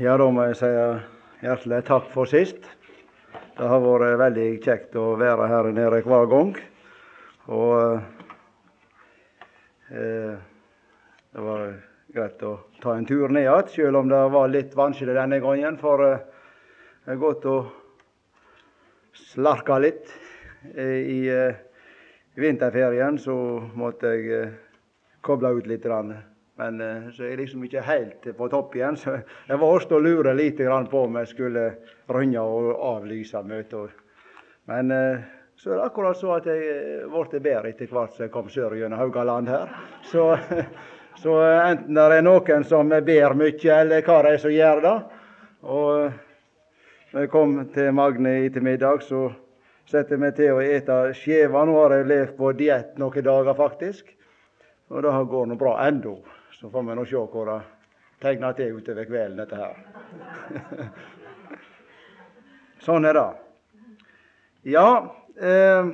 Ja, da må jeg si hjertelig takk for sist. Det har vært veldig kjekt å være her nede hver gang. Og eh, det var greit å ta en tur ned igjen, selv om det var litt vanskelig denne gangen. For eh, det er godt å slarke litt. Eh, I eh, vinterferien så måtte jeg eh, koble ut litt. Grann. Men eh, så er jeg liksom ikke helt på topp igjen. Så jeg var også og lure litt på om jeg skulle rønne og avlyse møtet. Men eh, så er det akkurat så at jeg eh, ble bedre etter hvert som jeg kom sør gjennom Haugaland her. Så, så enten det er noen som ber mye, eller hva det er som gjør det. Og når jeg kom til Magne i middag, så setter jeg meg til å ete skjeva. Nå har jeg levd på diett noen dager, faktisk. Og det går nå bra ennå. Så får vi nå se hvor det tegner til utover kvelden, dette her. sånn er det. Ja, eh,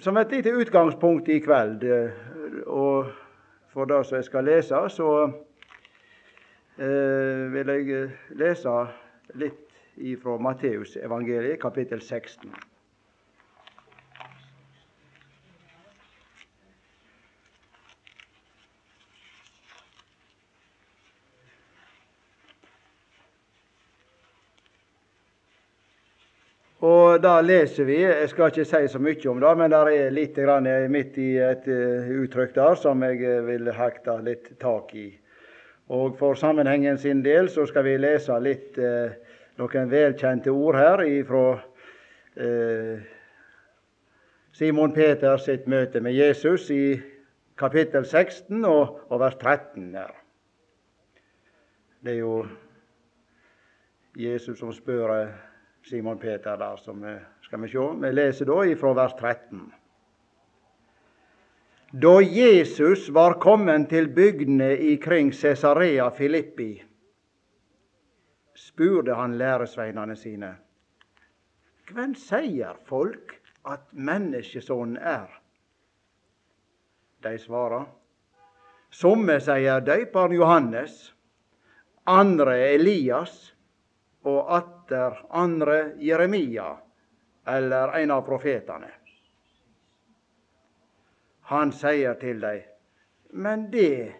som et lite utgangspunkt i kveld, eh, og for det som jeg skal lese, så eh, vil jeg lese litt fra Matteusevangeliet, kapittel 16. Og da leser vi Jeg skal ikke si så mye om det, men det er litt midt i et eh, uttrykk der som jeg eh, vil hekte litt tak i. Og For sammenhengen sin del så skal vi lese litt eh, noen velkjente ord her fra Simon Peter sitt møte med Jesus i kapittel 16 og, og vers 13 her. Det er jo Jesus som spør Simon Peter der, som skal vi se. Vi leser da ifra vers 13. Da Jesus var kommet til bygdene ikring Cesarea Filippi, spurte han læresveinene sine. Hvem sier folk at menneskesonen er? De svarer. Somme sier døperen Johannes, andre Elias og atter andre Jeremia eller en av profetene. Han sier til dem, men det,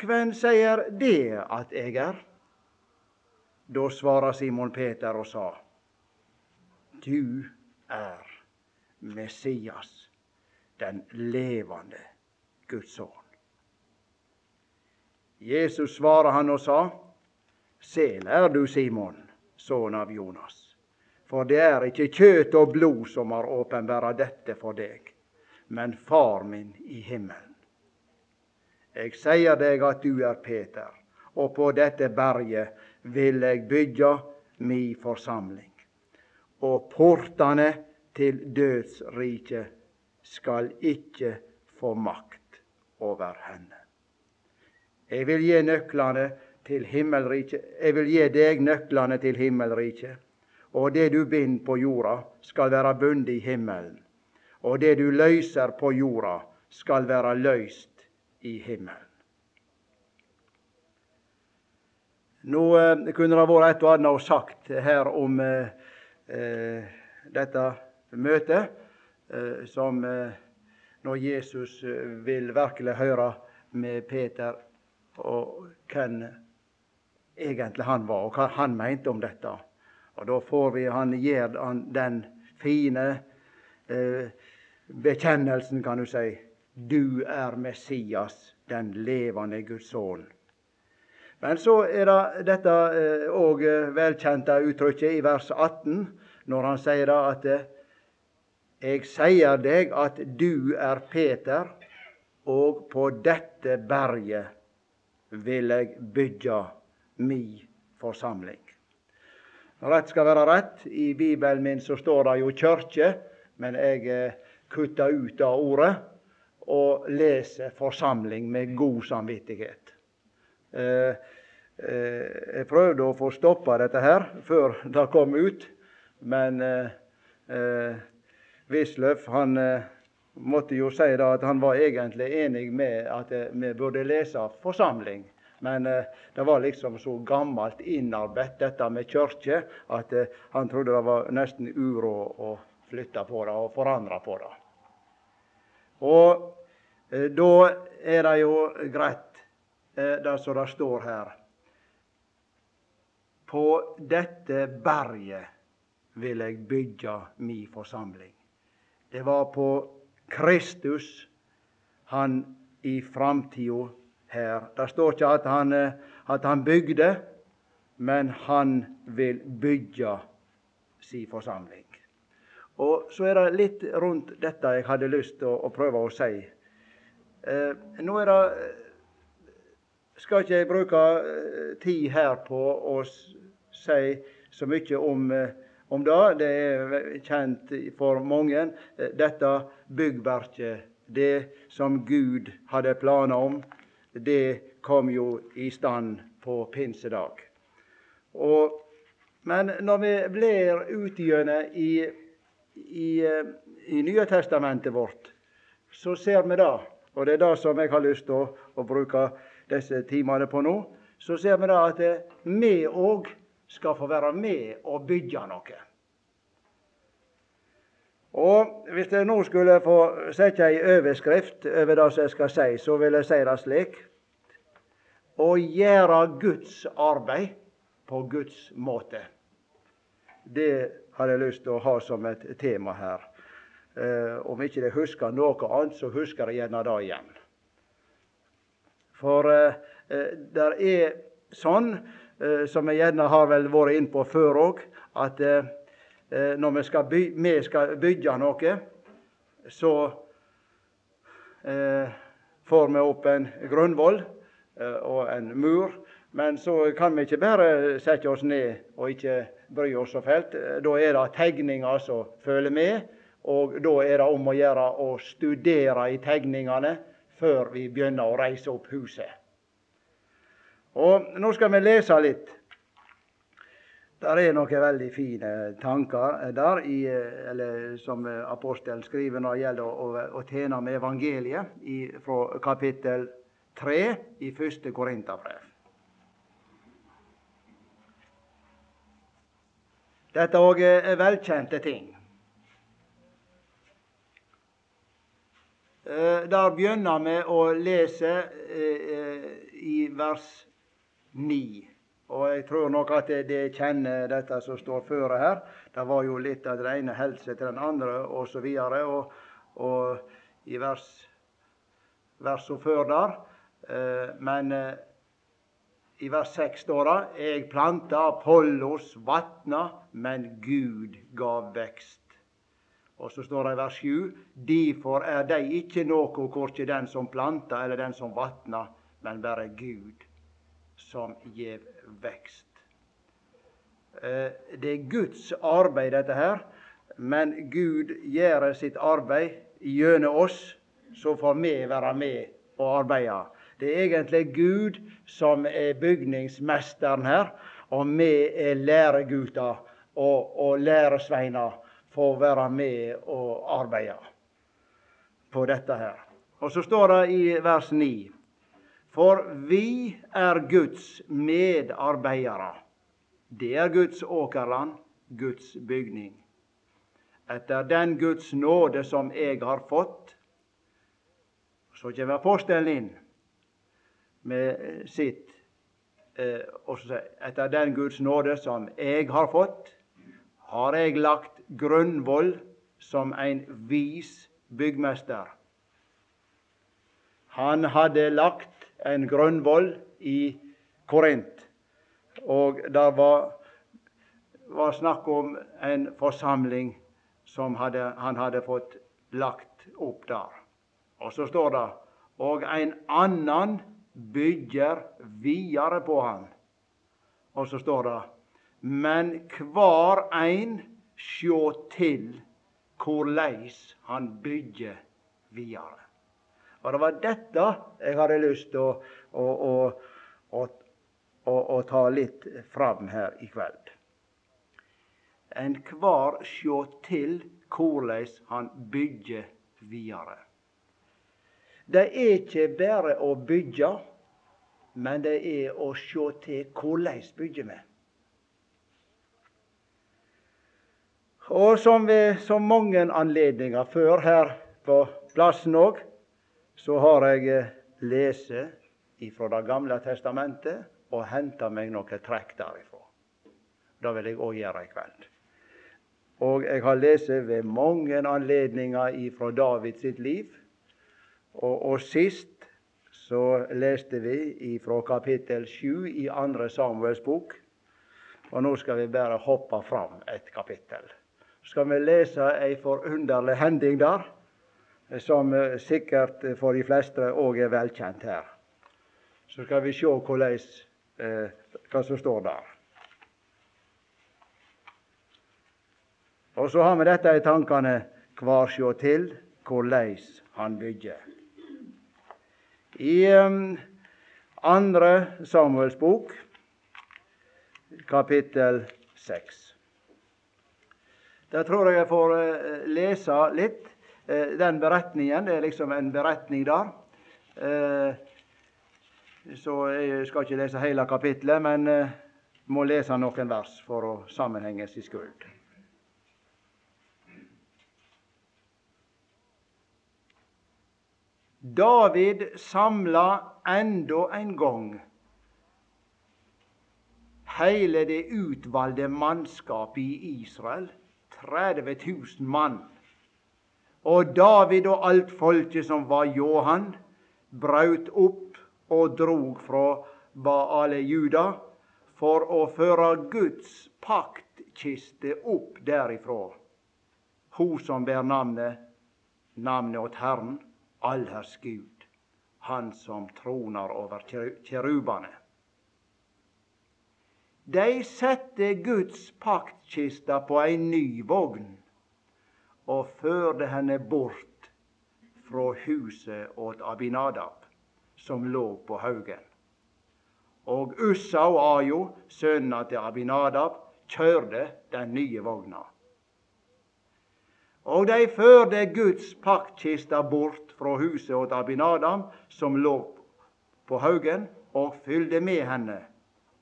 hvem sier det at jeg er? Da svarer Simon Peter og sa, du er Messias, den levende Guds sønn. Jesus svarer han og sa, Sel er du, Simon, sønn av Jonas. For det er ikke kjøt og blod som har åpenbæra dette for deg, men Far min i himmelen. Jeg sier deg at du er Peter, og på dette berget vil jeg bygge mi forsamling. Og portene til dødsriket skal ikke få makt over henne. Jeg vil gi nøklene til himmelriket. Jeg vil gi deg nøklene til himmelriket. Og det du binder på jorda, skal være bundet i himmelen. Og det du løyser på jorda, skal være løyst i himmelen. Nå eh, kunne det vært et og annet sagt her om eh, eh, dette møtet, eh, som eh, når Jesus vil virkelig høre med Peter og hvem egentlig han var, og hva han mente om dette. Og Da får vi han gjør den fine eh, bekjennelsen, kan du si. Du er Messias, den levende Guds sønn. Men så er det dette òg eh, velkjente uttrykket i vers 18, når han sier da at eh, jeg sier deg at du er Peter, og på dette berget vil jeg bygge mi forsamling. Rett skal være rett. I Bibelen min så står det jo kirke, men jeg eh, kutta ut av ordet og leser forsamling med god samvittighet. Eh, eh, jeg prøvde å få stoppa dette her før det kom ut, men Wisløff han måtte jo si da at han var egentlig enig med at vi burde lese forsamling Men eh, det var liksom så gammelt innarbeidet, dette med kirke, at eh, han trodde det var nesten uråd å flytte på det og forandre på det. Og eh, da er det jo greit, eh, det som det står her. På dette berget vil jeg bygge mi forsamling. Det var på Kristus han i framtida her. Det står ikke at han, eh, at han bygde, men han vil bygge sin forsamling. Og Så er det litt rundt dette jeg hadde lyst til å, å prøve å si. Eh, nå er det skal ikke jeg bruke eh, tid her på å si så mye om, eh, om det. Det er kjent for mange. Dette byggverket, det som Gud hadde planer om, det kom jo i stand på pinsedag. Og, men når vi blir utgjennom i, i, eh, i Nye testamentet vårt, så ser vi det, og det er det som jeg har lyst til å, å bruke disse timene på nå, så ser vi da at vi òg skal få være med og bygge noe. Og Hvis jeg nå skulle få sette ei overskrift over det som jeg skal si, så vil jeg si det slik Å gjøre Guds arbeid på Guds måte. Det har jeg lyst til å ha som et tema her. Eh, om ikke de husker noe annet, så husker de gjerne det igjen. For eh, eh det er sånn, eh, som jeg gjerne har vel vært inne på før òg, at Eh, når vi skal, by, vi skal bygge noe, så eh, får vi opp en grunnvoll eh, og en mur. Men så kan vi ikke bare sette oss ned og ikke bry oss så fælt. Eh, da er det tegninger som følger med, og da er det om å gjøre å studere i tegningene før vi begynner å reise opp huset. Og Nå skal vi lese litt det er noen veldig fine tanker der i, eller, som apostelen skriver når det gjelder å, å, tjene med evangeliet, i, fra kapittel 3 i første Korinterbrev. Dette òg er velkjente ting. Eh, der begynner vi å lese eh, eh, i vers 9. Og jeg tror nok at de kjenner dette som står føre her. Det var jo litt av det ene helse til den andre osv. Og, og, og i vers, verset før der. Eh, men eh, i vers 6 står det Jeg planta, Apollos vatna, men Gud gav vekst. Og så står det i vers 7.: Derfor er de ikke noe, korkje den som planta eller den som vatna, men bare Gud som gjev vekst. Eh, det er Guds arbeid, dette her. Men Gud gjør sitt arbeid gjennom oss, så får vi være med og arbeide. Det er egentlig Gud som er bygningsmesteren her, og vi er læregutter og, og læresveiner å være med og arbeide på dette her. Og så står det i vers 9 for vi er Guds medarbeidere. Det er Guds åkerland, Guds bygning. Etter den Guds nåde som jeg har fått. Så kommer apostelen inn med sitt eh, og så sier Etter den Guds nåde som jeg har fått, har jeg lagt grunnvoll som en vis byggmester. Han hadde lagt en grunnvoll i Korint. Og det var, var, snakk om en forsamling som hadde, han hadde fått lagt opp der. Og så står det og en annen bygger videre på han. Og så står det men hver ein sjå til korleis han bygger videre. Og det var dette jeg hadde lyst til å, å, å, å ta litt fram her i kveld. En hver sjå til korleis han bygger videre. Det er ikke bare å bygge, men det er å sjå til hvordan bygger vi. Og som ved så mange anledninger før her på plassen òg, så har jeg eh, lese ifra Det gamle testamentet og henta meg noen trekk derifra. Det vil jeg òg gjøre i kveld. Og jeg har lese ved mange anledninger ifra David sitt liv. Og, og sist så leste vi ifra kapittel 7 i andre Samuels bok. Og nå skal vi bare hoppe fram et kapittel skal vi lese ei forunderlig hending der, som eh, sikkert for de fleste òg er velkjent her. Så skal vi hvordan, eh, hva som står der. Og så har vi dette i tankene kvar sjå til korleis han bygger. I um, andre Samuels bok, kapittel seks. Der tror jeg jeg får eh, lese litt. Eh, den beretningen. Det er liksom en beretning der. Eh, så jeg skal ikke lese hele kapittelet, men må lese noen vers for å sammenhenges i skuld. David samla enda en gang hele det utvalgte mannskapet i Israel 30 000 mann. Og David og alt folket som var Johan, braut opp og drog fra Baale Juda for å føre Guds paktkiste opp derifra. Hun som ber navnet, navnet åt Herren, allherrs Gud, Han som troner over kjerubene. De sette Guds paktkiste på ei ny vogn og førte henne bort fra huset åt Abinadab, som lå på haugen. Og Ussa og Ajo, sønnene til Abinadab, kjørte den nye vogna. Og de førte Guds paktkista bort fra huset åt Abinadam, som lå på haugen, og fylte med henne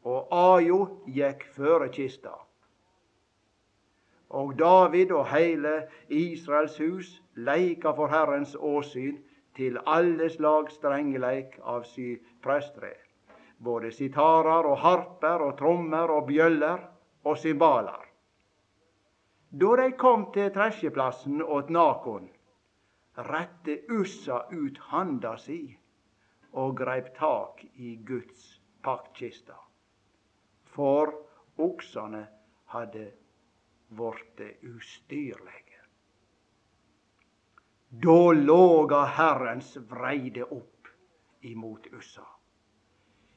og Ajo gikk føre kista. Og David og heile Israels hus leika for Herrens åsyn til alle slags strengeleik av sy presttre, både sitarer og harper og trommer og bjøller og cymbaler. Da de kom til tresjeplassen åt Nakon, rette Ussa ut handa si og greip tak i Guds paktkista for oksene hadde vorte ustyrlege. Da låga Herrens vreide opp imot Ussa.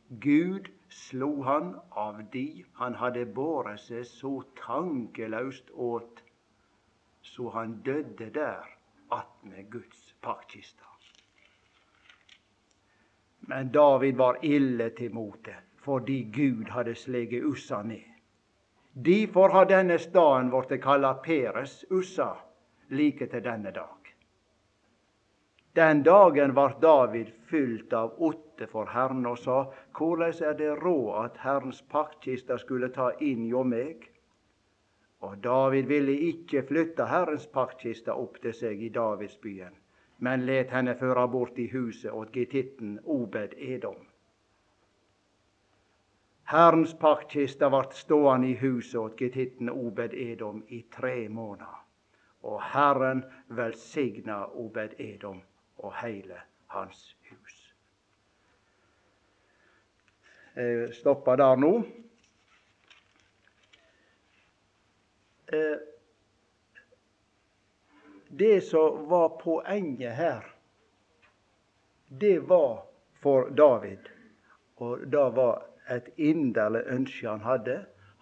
Gud slo han av de han hadde båret seg så tankelaust åt, så han døde der attmed Guds paktkista. Men David var ille til mote fordi Gud hadde sleget Ussa ned. Derfor har denne staden blitt kalla Peres Ussa like til denne dag. Den dagen var David fylt av åtte for Herren og sa:" Korleis er det råd at Herrens paktkista skulle ta inn hjå meg? Og David ville ikke flytte Herrens paktkista opp til seg i Davidsbyen, men let henne føre bort i huset åt gititten Obed Edom. Herrens paktkiste vart stående i huset åt getitten Obed Edom i tre måneder. Og Herren velsigna Obed Edom og heile hans hus. Jeg stopper der nå. Eh, det som var poenget her, det var for David, og det var et inderlig ønske han hadde.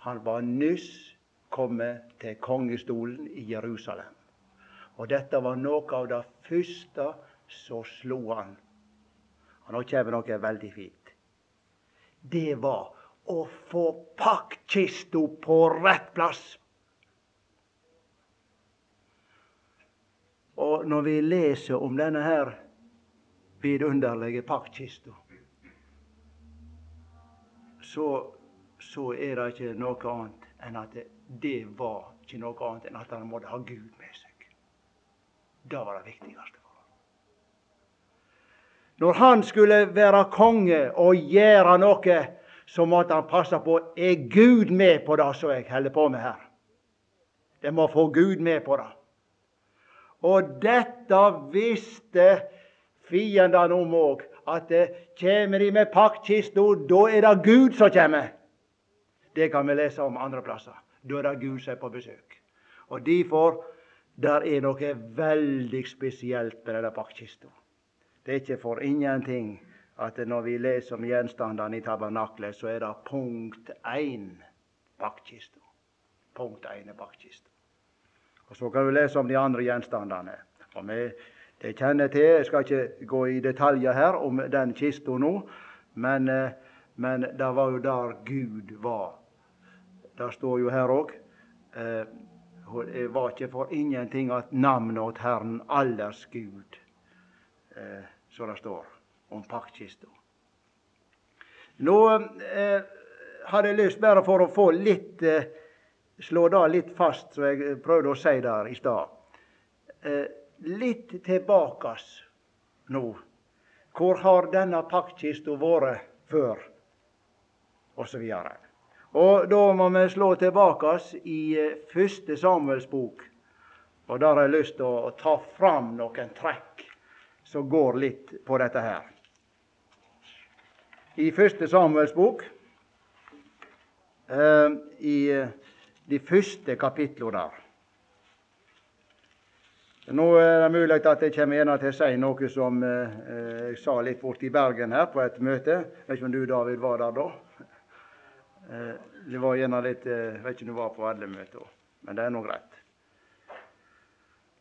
Han var nyss kommet til kongestolen i Jerusalem. Og dette var noe av det første som slo han. Og nå kommer noe veldig fint. Det var å få pakkkista på rett plass. Og når vi leser om denne her vidunderlige paktkista, så, så er det ikke noe annet enn at det, det var ikke noe annet enn at han måtte ha Gud med seg. Det var det viktigste. for ham. Når han skulle være konge og gjøre noe, så måtte han passe på er Gud med på det som jeg holder på med her. Det må få Gud med på det. Og dette visste fiendene om òg. At kommer de med paktkista, da er det Gud som kommer. Det kan vi lese om andre plasser. Da er det Gud som er på besøk. Og derfor der er noe veldig spesielt med denne paktkista. Det er ikke for ingenting at når vi leser om gjenstandene i tabernaklet, så er det punkt én paktkista. Punkt én er paktkista. Og Så kan du lese om de andre gjenstandene. Og vi, det kjenner til, Jeg skal ikke gå i detaljer her om den kista nå, men, eh, men det var jo der Gud var. Det står jo her òg. Eh, det var ikke for ingenting at navnet åt Herren allers Gud, eh, som det står om paktkista. Nå hadde jeg lyst bare for å få litt slå det litt fast, som jeg prøvde å si der i stad. Eh, litt tilbake nå. Hvor har denne paktkista vært før? Og så videre. Og da må vi slå tilbake i eh, første Samuels bok. Og der har jeg lyst til å ta fram noen trekk som går litt på dette her. I første Samuels bok, eh, i de første kapitlene der. Nå er det mulig at jeg kommer igjen til å si noe som eh, jeg sa litt borte i Bergen her på et møte. Jeg vet ikke om du, David, var der da? Eh, det var gjerne litt eh, Jeg vet ikke om du var på alle møter, men det er nå greit.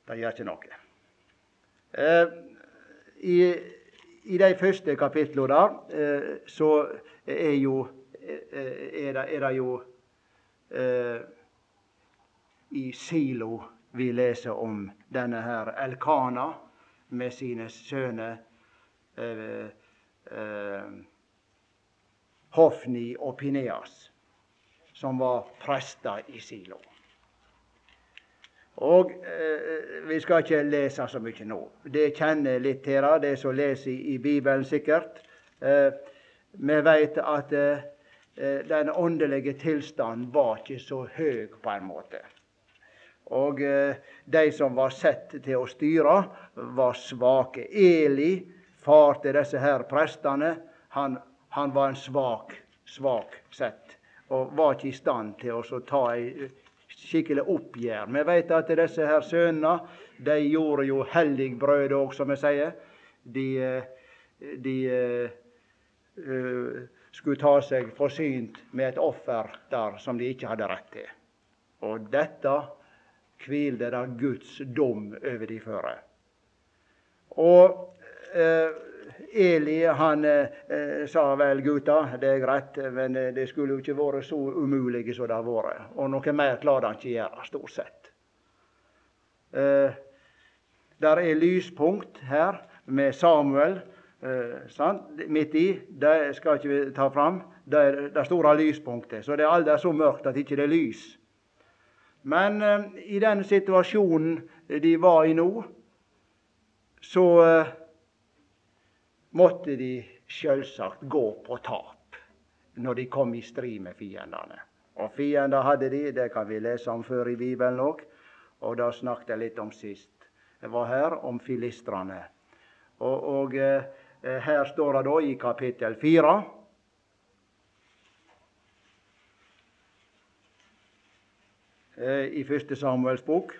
Det gjør ikke noe. I, I de første kapitlene der så er, jo, er, det, er det jo i Silo vi leser om denne her Elkana med sine sønner eh, eh, Hofni og Pineas, som var prester i Silo. Og eh, Vi skal ikke lese så mye nå. Det kjenner litt til det, som leser i, i Bibelen sikkert. Eh, vi vet at eh, Eh, den åndelige tilstanden var ikke så høy på en måte. Og eh, de som var sett til å styre, var svake. Eli, far til disse her prestene, han, han var en svak, svak sett. Og var ikke i stand til å ta ei skikkelig oppgjør. Vi vet at disse her sønnene de gjorde jo helligbrød òg, som vi sier. De, eh, de uh, skulle ta seg forsynt med et offer der som de ikke hadde rett til. Og dette hvilte det Guds dom over de føre. Og eh, Eli han eh, sa vel, gutta, det er greit, men eh, det skulle jo ikke vært så umulig som det har vært. Og noe mer klarte han ikke gjøre, stort sett. Eh, der er lyspunkt her med Samuel Eh, Midt i. Det skal ikke vi ta fram. Det er det store lyspunktet. Så det er aldri så mørkt at ikke det er lys. Men eh, i den situasjonen de var i nå, så eh, måtte de selvsagt gå på tap når de kom i strid med fiendene. Og fiender hadde de, det kan vi lese om før i Bibelen òg, og da snakket jeg litt om sist. Jeg var her om filistrene. Og, og eh, Eh, her står det da i kapittel fire i første Samuels bok.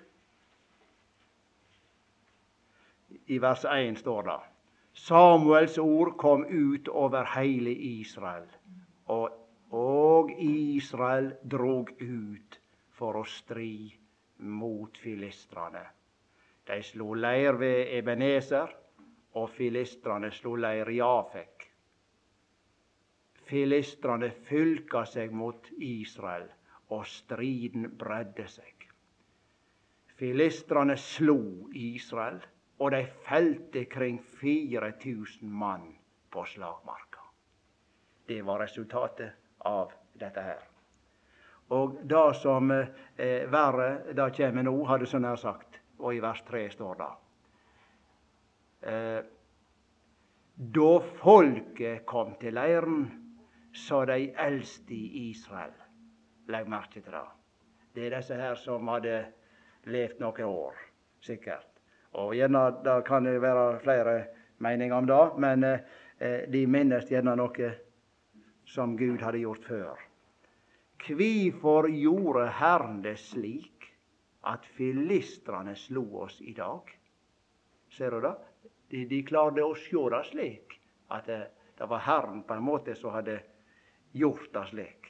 I vers 1 står det Samuels ord kom ut over hele Israel, og, og Israel drog ut for å stri mot filistrene. De slo leir ved Ebenezer og filistrene slo leir i Afek. Filistrene fylka seg mot Israel, og striden bredde seg. Filistrene slo Israel, og de felte kring 4000 mann på slagmarka. Det var resultatet av dette her. Og det som eh, verre, det kjem nå, hadde så nær sagt. Og i vers 3 står det. Eh, da folket kom til leiren, sa de eldste i Israel Legg merke til det. Det er disse her som hadde levd noen år, sikkert. Og gjerne det kan det være flere meninger om det, men eh, de minnes gjerne noe som Gud hadde gjort før. Kvifor gjorde Herren det slik at filistrene slo oss i dag? Ser du det? De, de klarte å se det slik, at det, det, var Herren på en måte som hadde gjort det slik.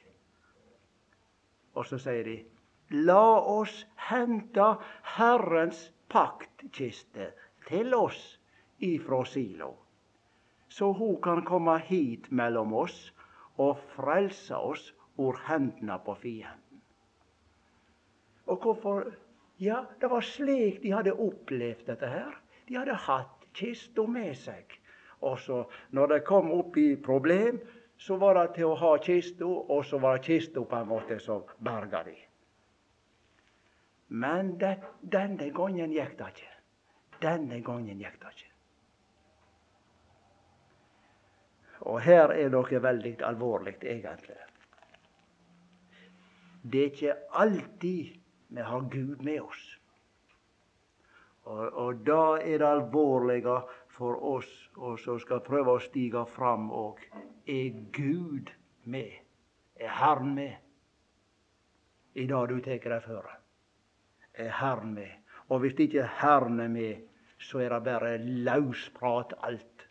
Og så sier de La oss hente Herrens paktkiste til oss ifra Silo, så hun kan komme hit mellom oss og frelse oss ur hendene på fienden. Og hvorfor? Ja, det var slik de hadde opplevd dette her. De hadde hatt kista med seg. Og så, når de kom opp i problem, så var det til å ha kista, og så var det kista på en måte som berga de. Men det, denne gangen gikk det ikke. Denne gangen gikk det ikke. Og her er noe veldig alvorlig, egentlig. Det er ikke alltid vi har Gud med oss. Og, og da er det alvorlige for oss og som skal prøve å stige fram òg. Er Gud med? Er Herren med? I det du tar deg for? Er Herren med? Og hvis ikke Herren er med, så er det bare lausprat alt.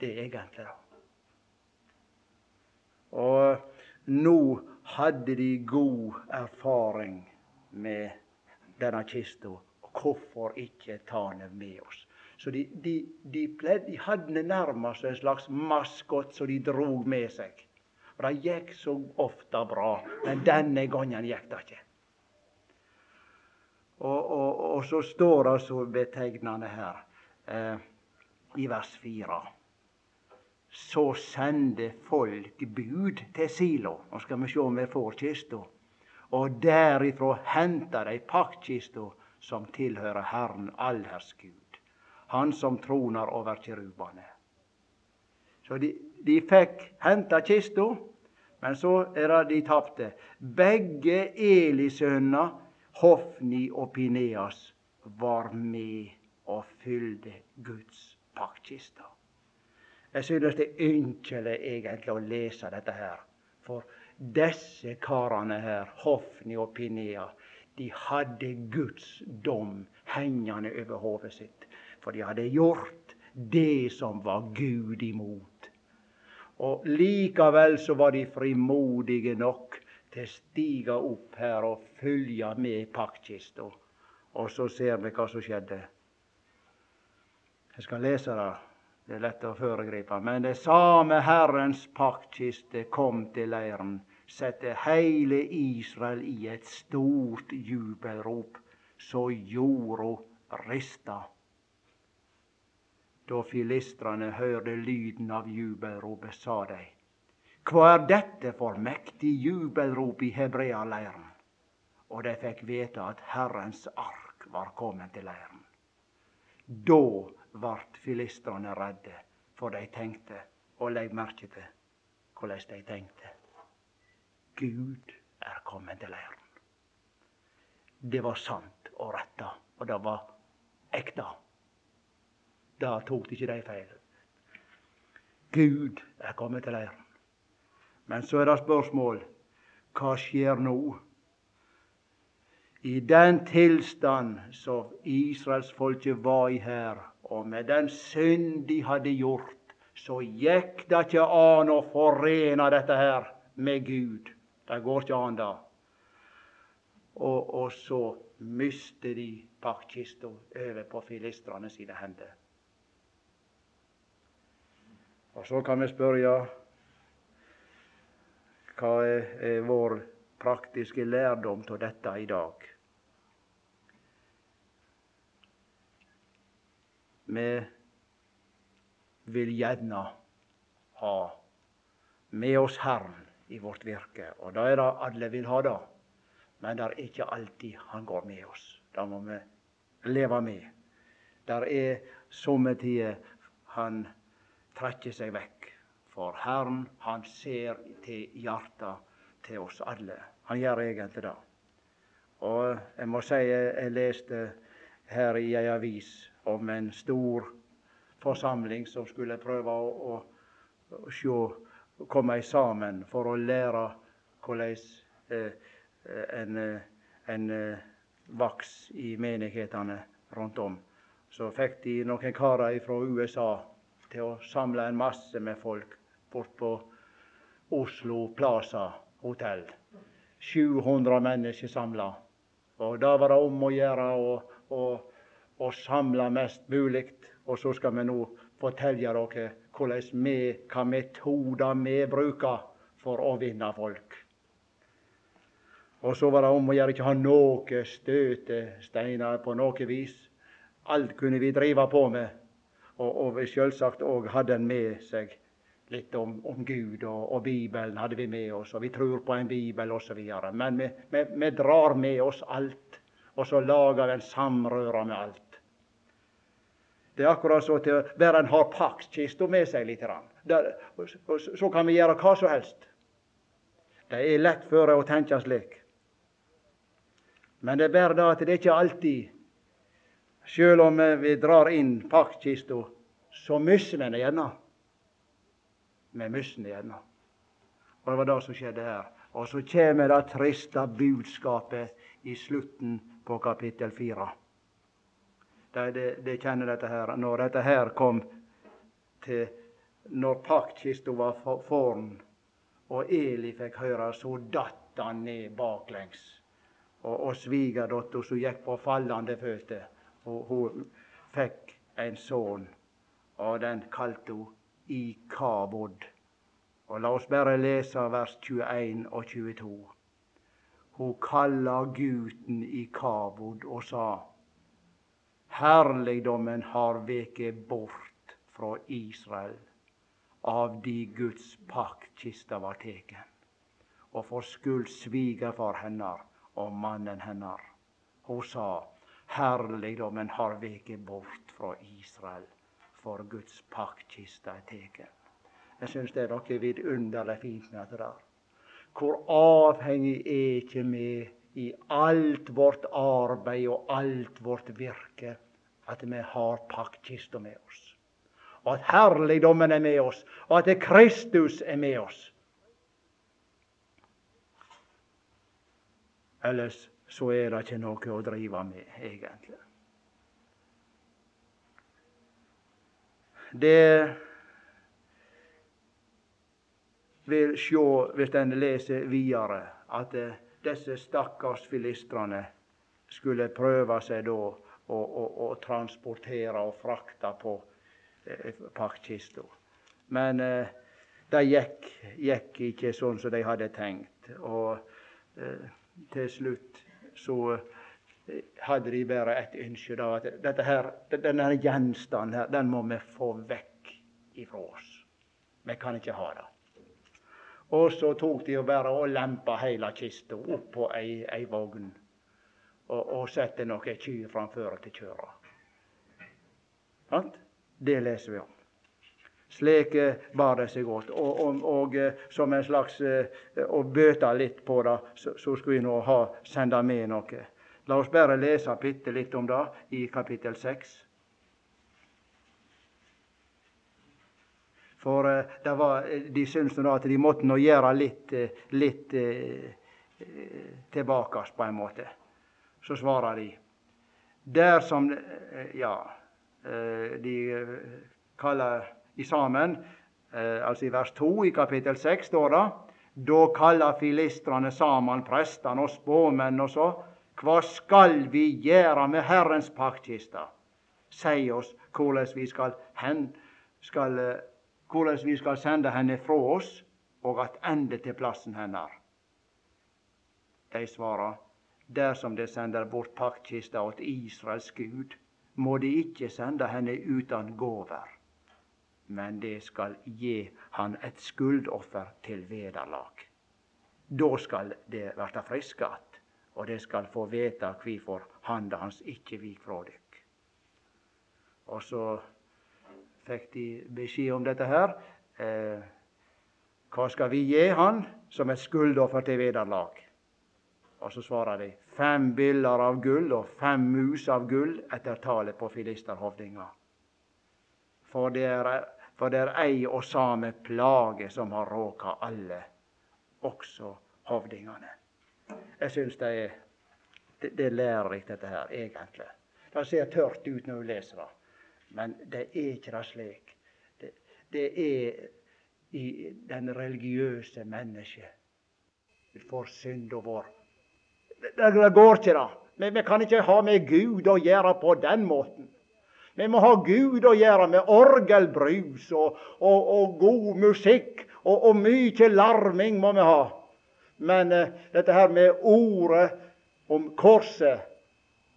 Det er egentlig det. Og nå hadde de god erfaring med denne kista. Hvorfor ikke ta den med oss? Så de, de, de, pled, de hadde nærmest en slags maskot som de drog med seg. For Det gikk så ofte bra, men denne gangen gikk det ikke. Og, og, og så står det så betegnende her eh, i vers 4 så sender folk bud til Silo. Nå skal vi se om vi får kista. Og derifra henter de paktkista som tilhører Herren allers Gud. Han som troner over kirubane. Så de, de fikk henta kista, men så er det de tapte. Begge Elisønner, Hofni og Pineas, var med og fylte Guds paktkista. Jeg synes det er ynkelig egentlig å lese dette her. For disse karene her, Hofni og Pinea, de hadde Guds dom hengende over hodet sitt. For de hadde gjort det som var Gud imot. Og likevel så var de frimodige nok til å stige opp her og følge med paktkista. Og så ser vi hva som skjedde. Jeg skal lese det. Det er lett å foregripe. Men det samme Herrens paktkiste kom til leiren, sette heile Israel i et stort jubelrop, så jorda rista. Da filistrene hørte lyden av jubelropet, sa de, Hva er dette for mektig jubelrop i hebrealeiren? Og de fikk vite at Herrens ark var kommet til leiren. Da vart filistrene redde, for de tenkte, og legg merke til hvordan de tenkte. Gud er kommet til leiren. Det var sant og retta, og det var ekte. Da tok ikke de feil. Gud er kommet til leiren. Men så er det spørsmål hva skjer nå? I den tilstand som israelsfolket var i her, og med den synd de hadde gjort, så gikk det ikke an å forene dette her med Gud. Det går ikke an, da. Og, og så mister de paktkista over på filistrene sine hender. Og så kan vi spørre hva er, vår praktiske lærdom av dette i dag? Vi vil gjerne ha med oss Herren i vårt virke. Og da er det alle vil ha det. Men det er ikke alltid han går med oss. Det må vi leve med. Der er somme tider han trekker seg vekk. For Herren, han ser til hjertet til oss alle. Han gjør egentlig det. Og jeg må si jeg leste her i ei avis om en stor forsamling som skulle prøve å, å, å komme sammen for å lære hvordan eh, en, en eh, vaks i menighetene rundt om. Så fikk de noen karer fra USA til å samle en masse med folk bort på Oslo Plaza hotell. 700 mennesker samla. Og da var det om å gjøre å, samle mest mulig. Og så skal vi nå fortelle dere hvordan vi, hva metoder vi bruker for å vinne folk. Og så var det om å gjøre ikke ha noe støtesteiner på noe vis. Alt kunne vi drive på med. Og, og selvsagt òg hadde en med seg litt om, om Gud, og, og, Bibelen hadde vi med oss, og vi tror på en bibel osv. Men vi, vi, vi, drar med oss alt, og så lager vi en samrøre med alt. Det er akkurat så til hver en har pakkista med seg litt. Der, så kan vi gjøre hva som helst. Det er lett for å tenke slik. Men det er bare det at det er ikke alltid Sjøl om vi drar inn paktkista, så mister vi det gjerne mysser den igjen. Og det var det som skjedde her. Og så kommer det triste budskapet i slutten på kapittel fire. De, de, de, kjenner dette her. Når dette her kom til Når paktkista var foran, og Eli fikk høre, så datt han ned baklengs. Og, og svigerdattera som gikk på fallende føtter, og hun fikk en sønn, og den kalte hun i Kabod. Og la oss bare lese vers 21 og 22. Hun kalla gutten i Kabod og sa:" Herligdommen har veke bort fra Israel av de Guds paktkista var teken, og for skuld svigerfar hennar og mannen hennar. Hun sa:" Herligdommen har veket bort fra Israel for Guds paktkiste er teken. Jeg syns det er noe vidunderlig fint med det der. Hvor avhengig er ikke vi i alt vårt arbeid og alt vårt virke at vi har paktkista med oss. Og at herligdommen er med oss, og at Kristus er med oss. Ellers så er det ikke noe å drive med, egentlig. Det vil sjå, hvis en leser videre, at eh, disse stakkars filistrene skulle prøve seg da å, å, å transportere og frakte på eh, paktkista. Men eh, det gikk, gikk, ikke sånn som de hadde tenkt. Og eh, til slutt så hadde de bare et ønske. Da, at her, denne gjenstanden her, den må vi få vekk ifra oss. Vi kan ikke ha det. Og så tok de og bare og lempa hele kista opp på ei, ei vogn. Og, og sette noen kyr framfor til kjøra. Det leser vi om. Slik eh, bar det seg godt. Og, og, og, eh, som en slags eh, Å bøte litt på det, så, så skulle vi nå ha, sende med noe. La oss bare lese bitte litt om det i kapittel 6. For var, de syntes at de måtte nå gjøre litt, litt tilbake på en måte. Så svarer de. Der som Ja, de kaller sammen, altså i vers 2 i kapittel 6 står det Da kaller filistrene sammen prestene og spåmennene og så hva skal vi gjøre med Herrens paktkiste? Si oss hvordan vi skal, hen, skal, eh, hvordan vi skal sende henne fra oss og attende til plassen hennes. De svarer, dersom de sender bort paktkista til Israels Gud, må de ikke sende henne uten gåver, men de skal gi han et skuldoffer til vederlag. da skal det verta friske att, og det skal få vite kvifor handa hans ikke vik fra dykk. Og så fikk de beskjed om dette her. Eh, hva skal vi gi han som et skuldoffer til vederlag? Og så svarer de fem biller av gull og fem mus av gull etter tallet på filisterhovdinga. For det er, for det er ei og same plage som har råka alle, også hovdingene. Jeg syns det er det, det er lærerikt, dette her, egentlig. Det ser tørt ut når du leser det, men det er ikke det slik. Det, det er i den religiøse mennesket for synda vår det, det går ikke, da. Men vi kan ikke ha med Gud å gjøre på den måten. Vi må ha Gud å gjøre med orgelbrus og, og, og god musikk. Og, og, mye larming må vi ha. Men uh, dette her med ordet om korset,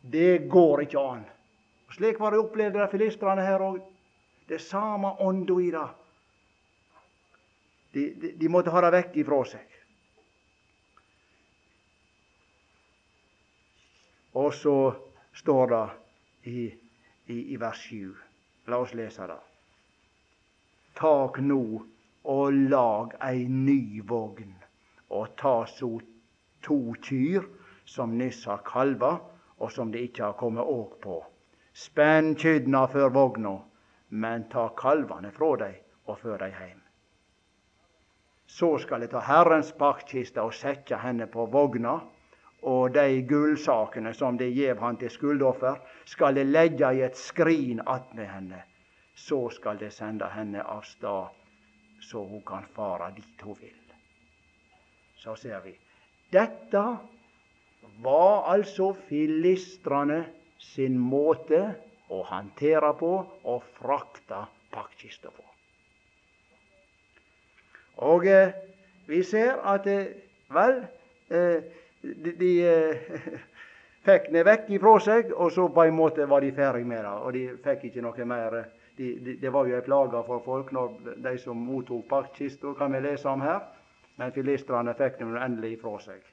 det går ikke an. Og slik var det opplevd de filistrene her òg. Det samme ånda i det. De, de, de måtte ha det vekk ifra seg. Og så står det i, i, i vers 7. La oss lese det. Tak nå og lag ei ny vogn, og ta så to kyr som nyss har kalva, og som det ikke har kommet åk på. Spenn kydna før vogna, men ta kalvane fra dei og før dei heim. Så skal eg ta Herrens paktkiste og sette henne på vogna, og de gullsakene som de gjev han til skuldoffer, skal de legge i et skrin attmed henne. Så skal de sende henne av stad, så hun kan fare dit hun vil. Så ser vi. Dette var altså filistrene sin måte å håndtere på og frakte paktkista på. Og eh, vi ser at eh, vel eh, de, de eh, fikk det vekk ifra seg, og så på en måte var de ferdig med det. Og de fikk ikke noe mer. De, de, det var jo ei plage for folk når de som mottok paktkista, kan vi lese om her. Men filistrene fikk det endelig ifra seg.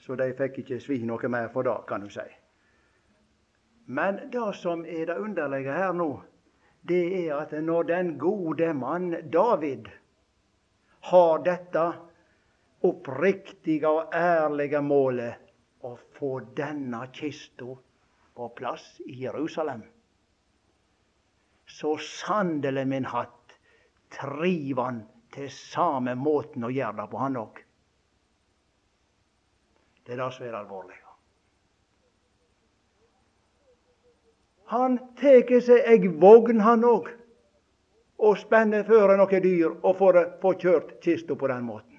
Så de fikk ikke svi noe mer for det, kan du si. Men det som er det underlige her nå, det er at når den gode mann David har dette oppriktige og ærlige målet å få denne kista på plass i Jerusalem. Så sannelig, min hatt, triv han til samme måten å gjøre det på, han òg. Det er det som er alvorlig. Han tar seg ei vogn, han òg, og spenner føre noen dyr og får, får kjørt kista på den måten.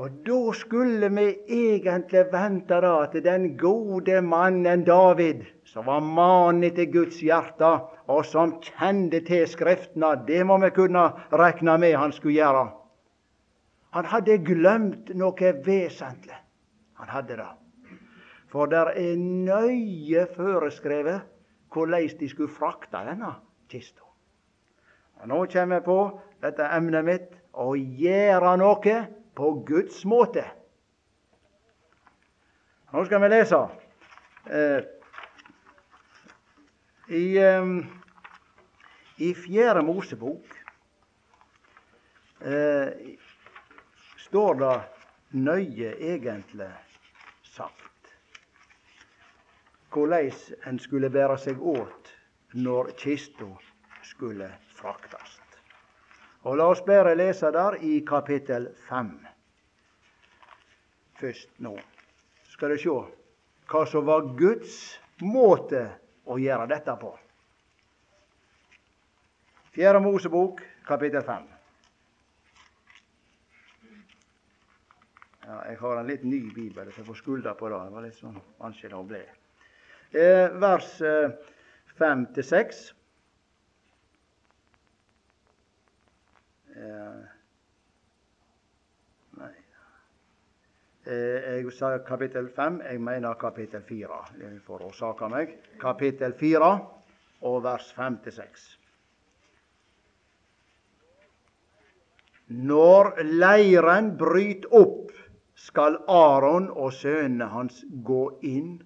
Og da skulle vi egentlig vente da at den gode mannen David, som var mannen etter Guds hjerte, og som kjente til Skriftene, det må vi kunne regne med han skulle gjøre. Han hadde glemt noe vesentlig. Han hadde det. For det er nøye foreskrevet hvordan de skulle frakte denne kista. Nå kommer jeg på dette emnet mitt å gjøre noe på Guds måte. Nå skal vi lese eh, i, eh, i Fjerde Mosebok eh, står det nøye egentlig sagt hvordan en skulle bære seg åt når kista skulle fraktes. Og La oss bare lese der i kapittel 5 først nå. Skal du se hva som var Guds måte å gjøre dette på. Fjerde Mosebok, kapittel 5. Ja, jeg har en litt ny bibel, så jeg får skulda på det. Var litt sånn vanskelig å bli. Eh, vers eh, 5 til 6. Eh, nei eh, Jeg sa kapittel 5, jeg mener kapittel 4, for å sake meg. Kapittel 4 og vers 5-6. Når leiren bryter opp, skal Aron og sønnene hans gå inn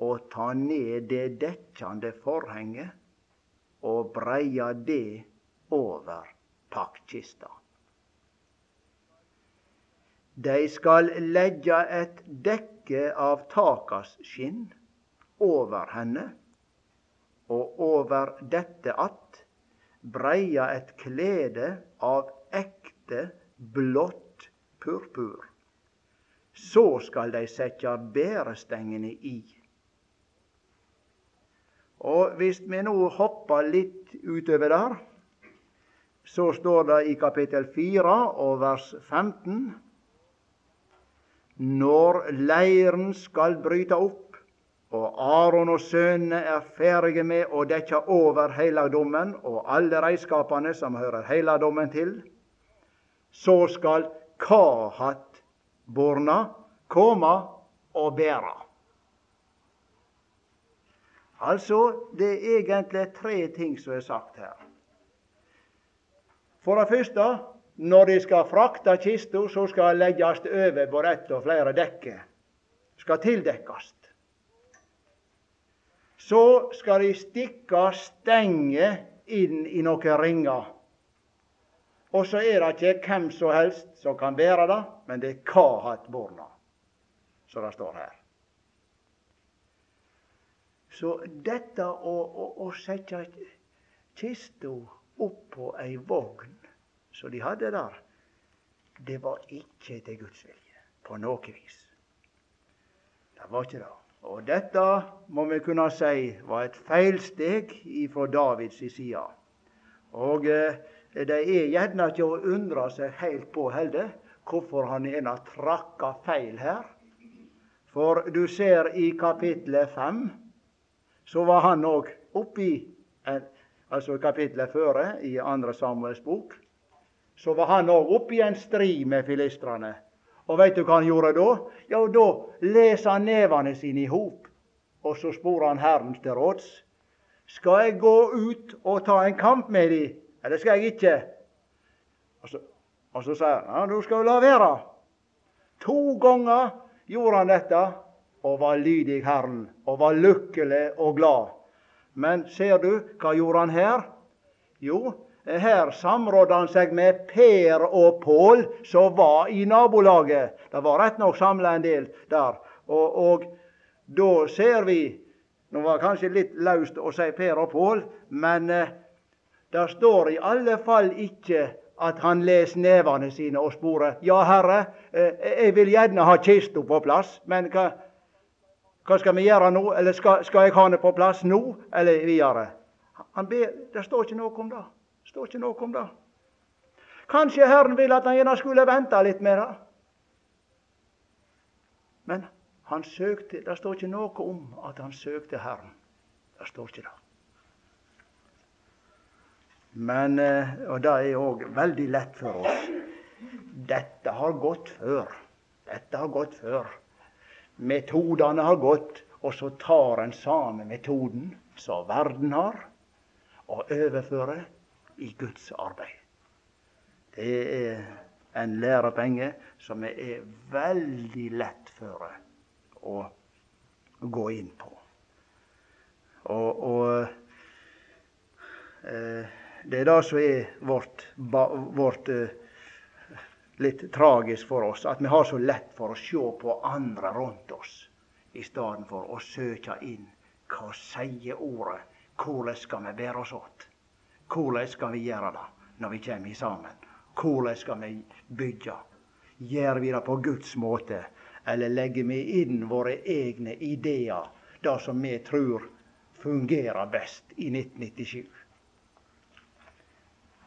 og ta ned det dekkende forhenget og breie det over paktkista. Dei skal leggja et dekke av takas skinn over henne, og over dette att breia et klede av ekte, blått purpur. Så skal dei setja bærestengene i. Og Hvis vi nå hopper litt utover der, så står det i kapittel 4 og vers 15 Når leiren skal bryte opp, og Aron og sønnene er ferdige med å dekke over helligdommen og alle redskapene som hører helligdommen til, så skal Kahat-borna komme og bære. Altså, det er egentlig tre ting som er sagt her. For det første, når de skal frakte kista, så skal legges over på ett og flere dekker. Skal tildekkes. Så skal de stikke stenger inn i noen ringer. Og så er det ikke hvem som helst som kan bære det, men det er Kahat-borna, som det står her. Så dette å, å, å sette kista opp på ei vogn som de hadde der, det var ikke til Guds vilje på noe vis. Det var ikke det. Og dette må vi kunne si var et feilsteg ifra Davids side. Og eh, det er gjerne ikke å undre seg helt på heller hvorfor han ene trakka feil her. For du ser i kapittelet 5 så var han òg oppi altså kapittelet før, i andre Samuels bok, så var han òg i en strid med filistrene. Og veit du hva han gjorde da? Jo, da lesa han nevene sine i hop, og så spor han Herren til råds. Skal jeg gå ut og ta en kamp med de, eller skal jeg ikke? Og så, og så sier han ja, du skal la være. To ganger gjorde han dette, og var lydig Herren, og var lykkelig og glad. Men ser du, hva gjorde han her? Jo, her samrådde han seg med Per og Pål, som var i nabolaget. Det var rett nok samla en del der. Og, og da ser vi Nå var det kanskje litt løst å si Per og Pål, men eh, det står i alle fall ikke at han les nevene sine og sporer. Ja, Herre, eh, jeg vil gjerne ha kista på plass, men hva, hva skal vi gjøre nå? Eller skal, skal jeg ha det på plass nå, eller videre? Ber, det står ikke noe om det. Står ikke noe om det. Kanskje Herren vil at han gjerne skulle vente litt med det. Men han søkte, det står ikke noe om at han søkte Herren. Det står ikke det. Men, eh, og det er òg veldig lett for oss. Dette har gått før. Dette har gått før. Metodene har gått, og så tar en samme metoden som verden har, og overfører i Guds arbeid. Det er en lærepenge som er veldig lett for å gå inn på. Og, og eh, det er det som er vårt, vårt eh, litt tragisk for oss at vi har så lett for å se på andre rundt oss i stedet for å søke inn hva sier ordet? Hvordan skal vi bære oss åt? Hvordan skal vi gjøre det når vi kommer sammen? Hvordan skal vi bygge? Gjør vi det på Guds måte, eller legger vi inn våre egne ideer, det som vi tror fungerer best i 1997?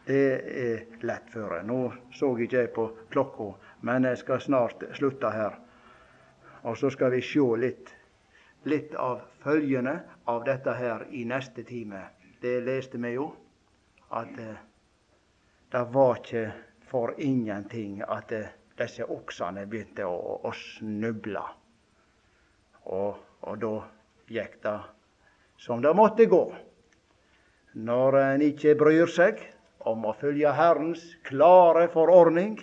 Det er lett for. Nå så ikke på klokka, men jeg skal snart slutte her. Og så skal vi se litt, litt av følgene av dette her i neste time. Det leste vi jo, at eh, det var ikke for ingenting at eh, disse oksene begynte å, å snuble. Og, og da gikk det som det måtte gå. Når en ikke bryr seg, om å følge Herrens klare forordning,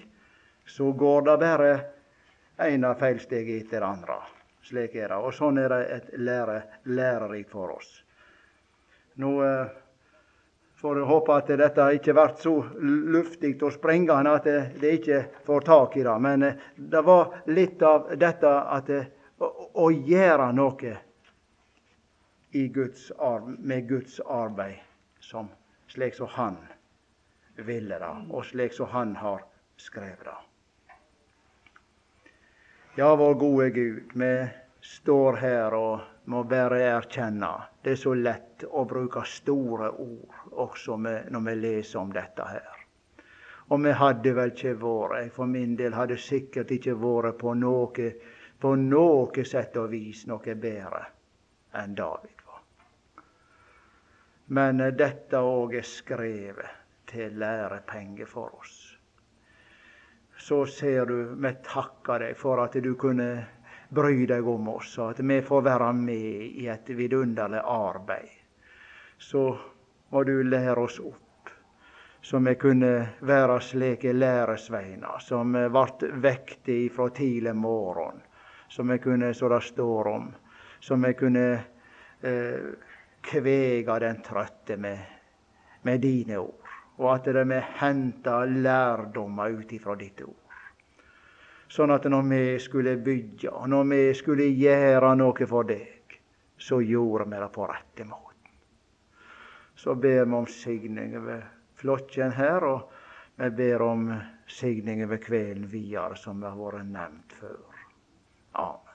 så går det bare ene feilsteget etter det andre. Slik er det. Og sånn er det et lære, lærerikt for oss. Nå eh, får håpe at dette ikke blir så luftig og sprengende at det, ikke får tak i det. Men eh, det var litt av dette at det, å, å, gjøre noe Guds, med Guds arbeid, som, slik som Han ville det, og slik som Han har skrevet det. Ja, vår gode Gud, vi står her og må bare erkjenne det er så lett å bruke store ord også med, når vi leser om dette her. Og vi hadde vel ikke vært, jeg for min del hadde sikkert ikke vært på noe, på noe sett og vis noe bedre enn David var. Men dette òg er skrevet til lærepenge for oss så ser du vi takker deg for at du kunne bry deg om oss, og at vi får være med i et vidunderlig arbeid. Så må du lære oss opp, så vi kunne være slike læresveiner som ble vekte ifra tidlig morgen, så vi kunne, så det står om, så vi kunne eh, kvege den trøtte med, med dine ord og at vi henter lærdommer ut ifra ditt ord. Sånn at når vi skulle bygge, når vi skulle gjøre noe for deg, så gjorde vi det på rette måten. Så ber vi om signing over flokken her, og vi ber om signing over kvelden videre, som har vært nevnt før. Amen.